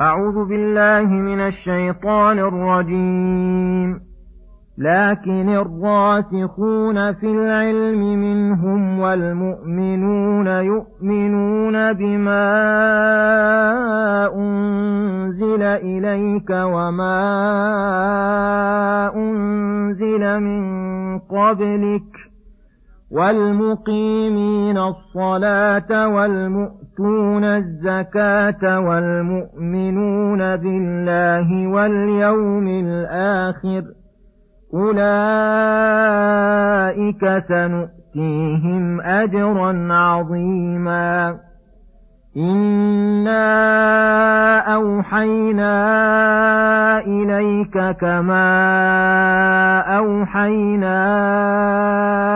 أعوذ بالله من الشيطان الرجيم. لكن الراسخون في العلم منهم والمؤمنون يؤمنون بما أنزل إليك وما أنزل من قبلك. والمقيمين الصلاة والمؤتون الزكاة والمؤمنون بالله واليوم الآخر أولئك سنؤتيهم أجرا عظيما إنا أوحينا إليك كما أوحينا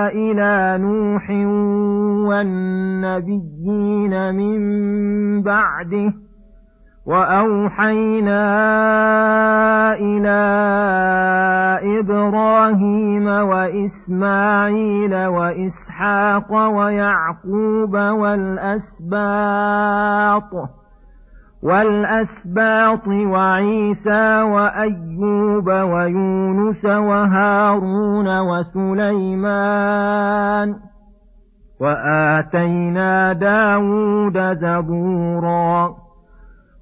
إلى نوح والنبيين من بعده وأوحينا إلى إبراهيم وإسماعيل وإسحاق ويعقوب والأسباط والأسباط وعيسى وأيوب ويونس وهارون وسليمان وآتينا داود زبوراً.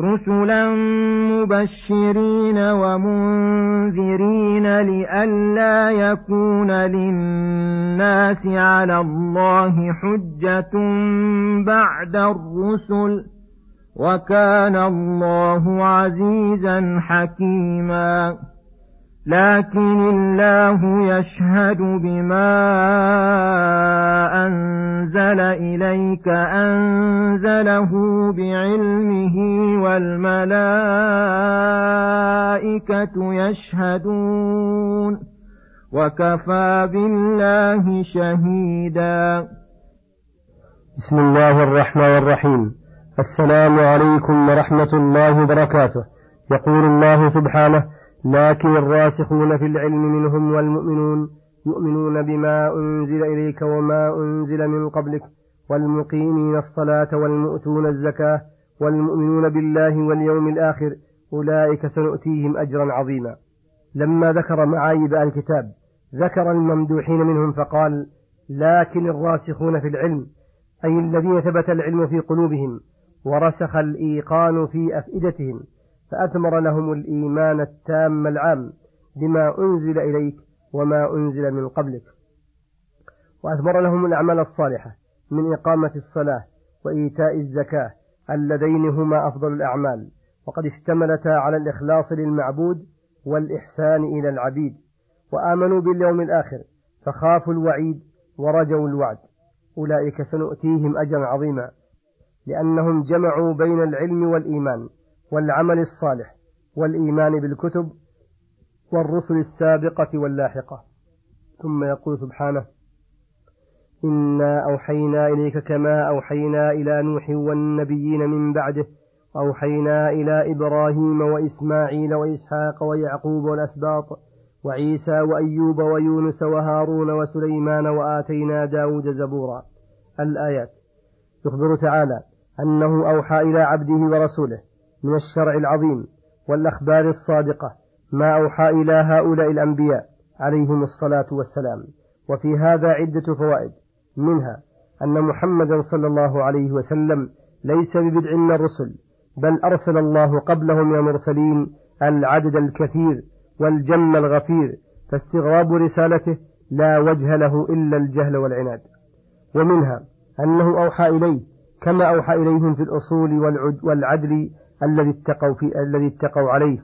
رسلا مبشرين ومنذرين لئلا يكون للناس على الله حجة بعد الرسل وكان الله عزيزا حكيما لكن الله يشهد بما أنزل إليك أنزله بعلمه والملائكة يشهدون وكفى بالله شهيدا. بسم الله الرحمن الرحيم. السلام عليكم ورحمة الله وبركاته. يقول الله سبحانه لكن الراسخون في العلم منهم والمؤمنون يؤمنون بما أنزل إليك وما أنزل من قبلك والمقيمين الصلاة والمؤتون الزكاة والمؤمنون بالله واليوم الآخر أولئك سنؤتيهم أجرا عظيما. لما ذكر معايب الكتاب ذكر الممدوحين منهم فقال لكن الراسخون في العلم أي الذين ثبت العلم في قلوبهم ورسخ الإيقان في أفئدتهم فأثمر لهم الإيمان التام العام بما أنزل إليك وما أنزل من قبلك. وأثمر لهم الأعمال الصالحة من إقامة الصلاة وإيتاء الزكاة اللذين هما أفضل الأعمال. وقد اشتملتا على الإخلاص للمعبود والإحسان إلى العبيد. وآمنوا باليوم الآخر فخافوا الوعيد ورجوا الوعد. أولئك سنؤتيهم أجرا عظيما لأنهم جمعوا بين العلم والإيمان. والعمل الصالح والإيمان بالكتب والرسل السابقة واللاحقة. ثم يقول سبحانه إنا أوحينا إليك كما أوحينا إلى نوح والنبيين من بعده أوحينا إلى إبراهيم وإسماعيل وإسحاق ويعقوب والأسباط وعيسى وأيوب ويونس وهارون وسليمان وآتينا داود زبورا. الآيات. يخبر تعالى أنه أوحى إلى عبده ورسوله من الشرع العظيم والأخبار الصادقة ما أوحى إلى هؤلاء الأنبياء عليهم الصلاة والسلام. وفي هذا عدة فوائد. منها أن محمدا صلى الله عليه وسلم ليس ببدع من الرسل بل أرسل الله قبله من المرسلين العدد الكثير والجم الغفير فاستغراب رسالته لا وجه له إلا الجهل والعناد. ومنها أنه أوحى إليه كما أوحى إليهم في الأصول والعدل الذي اتقوا في الذي اتقوا عليه.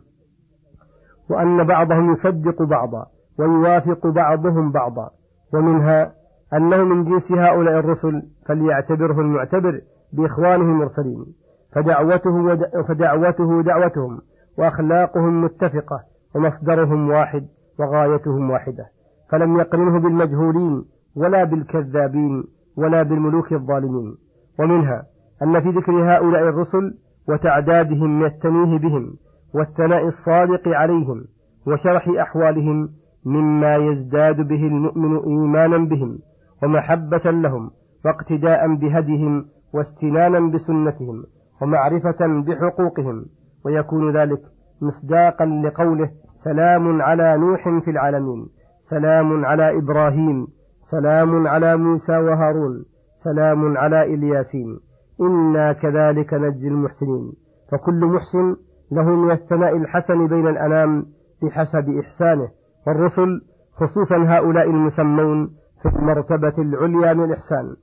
وأن بعضهم يصدق بعضا ويوافق بعضهم بعضا. ومنها أنه من جنس هؤلاء الرسل فليعتبره المعتبر بإخوانه المرسلين. فدعوته, فدعوته دعوتهم وأخلاقهم متفقة ومصدرهم واحد وغايتهم واحدة. فلم يقرنه بالمجهولين ولا بالكذابين ولا بالملوك الظالمين. ومنها أن في ذكر هؤلاء الرسل وتعدادهم من التنويه بهم والثناء الصادق عليهم وشرح أحوالهم مما يزداد به المؤمن إيمانا بهم ومحبة لهم واقتداء بهديهم واستنانا بسنتهم ومعرفة بحقوقهم ويكون ذلك مصداقا لقوله سلام على نوح في العالمين سلام على إبراهيم سلام على موسى وهارون سلام على إلياسين. إنا كذلك نجزي المحسنين. فكل محسن له من الثناء الحسن بين الأنام بحسب إحسانه. والرسل خصوصا هؤلاء المسمون في المرتبة العليا من الإحسان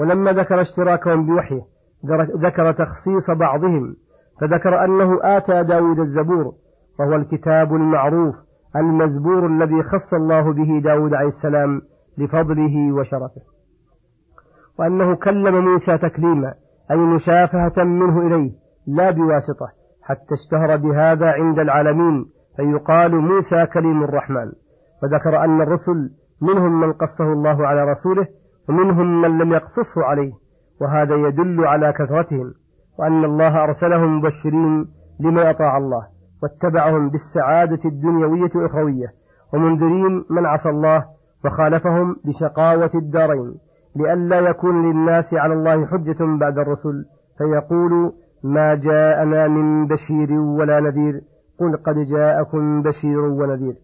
ولما ذكر اشتراكهم بوحيه ذكر تخصيص بعضهم فذكر أنه آتى داود الزبور وهو الكتاب المعروف المزبور الذي خص الله به داود عليه السلام لفضله وشرفه. وأنه كلم موسى تكليما أي مشافهة منه إليه لا بواسطة حتى اشتهر بهذا عند العالمين فيقال موسى كليم الرحمن. وذكر أن الرسل منهم من قصه الله على رسوله ومنهم من لم يقصصه عليه وهذا يدل على كثرتهم وأن الله أرسلهم مبشرين لمن أطاع الله واتبعهم بالسعادة الدنيوية والأخروية ومنذرين من عصى الله وخالفهم بشقاوة الدارين. لئلا يكون للناس على الله حجة بعد الرسل فيقول ما جاءنا من بشير ولا نذير قل قد جاءكم بشير ونذير.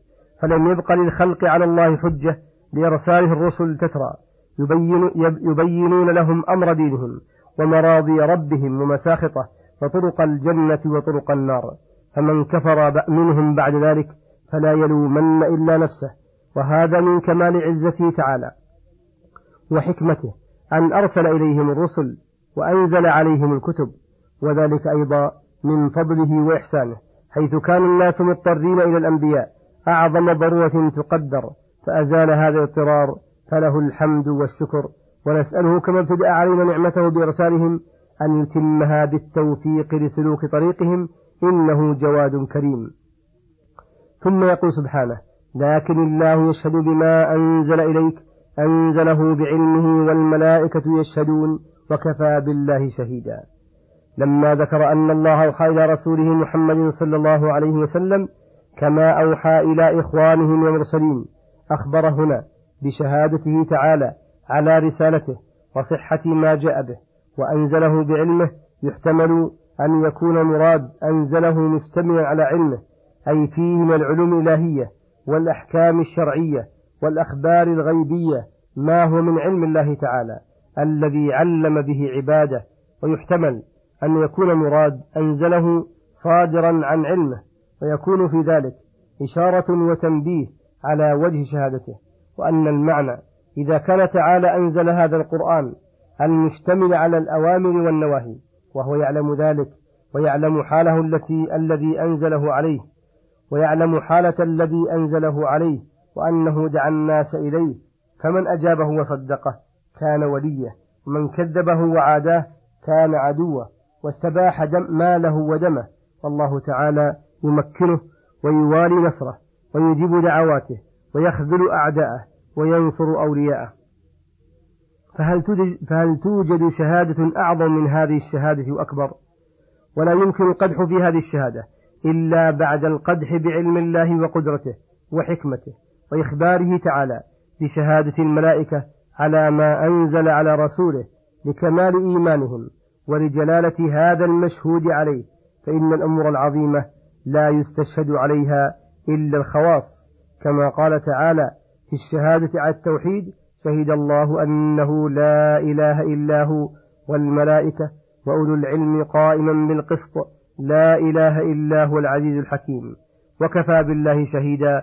فلم يبق للخلق على الله حجة لإرساله الرسل تترى يبين يبينون لهم أمر دينهم ومراضي ربهم ومساخطه وطرق الجنة وطرق النار. فمن كفر منهم بعد ذلك فلا يلومن إلا نفسه وهذا من كمال عزته تعالى. وحكمته أن أرسل إليهم الرسل وأنزل عليهم الكتب وذلك أيضا من فضله وإحسانه حيث كان الناس مضطرين إلى الأنبياء أعظم ضرورة تقدر فأزال هذا الاضطرار فله الحمد والشكر ونسأله كما ابتدأ علينا نعمته بإرسالهم أن يتمها بالتوفيق لسلوك طريقهم إنه جواد كريم. ثم يقول سبحانه لكن الله يشهد بما أنزل إليك أنزله بعلمه والملائكة يشهدون وكفى بالله شهيدا. لما ذكر أن الله أوحى إلى رسوله محمد صلى الله عليه وسلم كما أوحى إلى إخوانه المرسلين أخبر هنا بشهادته تعالى على رسالته وصحة ما جاء به وأنزله بعلمه يحتمل أن يكون مراد أنزله مشتملا على علمه أي فيه من العلوم الإلهية والأحكام الشرعية والأخبار الغيبية ما هو من علم الله تعالى الذي علم به عباده ويحتمل أن يكون مراد أنزله صادرا عن علمه ويكون في ذلك إشارة وتنبيه على وجه شهادته وأن المعنى إذا كان تعالى أنزل هذا القرآن المشتمل على الأوامر والنواهي وهو يعلم ذلك ويعلم حاله التي الذي أنزله عليه ويعلم حالة الذي أنزله عليه وأنه دعا الناس إليه فمن أجابه وصدقه كان وليه ومن كذبه وعاداه كان عدوه واستباح دم ماله ودمه والله تعالى يمكنه ويوالي نصره ويجيب دعواته ويخذل أعداءه وينصر أولياءه. فهل فهل توجد شهادة أعظم من هذه الشهادة وأكبر؟ ولا يمكن القدح في هذه الشهادة إلا بعد القدح بعلم الله وقدرته وحكمته. وإخباره تعالى بشهادة الملائكة على ما أنزل على رسوله لكمال إيمانهم ولجلالة هذا المشهود عليه فإن الأمور العظيمة لا يستشهد عليها إلا الخواص. كما قال تعالى في الشهادة على التوحيد شهد الله أنه لا إله إلا هو والملائكة وأولو العلم قائما بالقسط لا إله إلا هو العزيز الحكيم. وكفى بالله شهيدا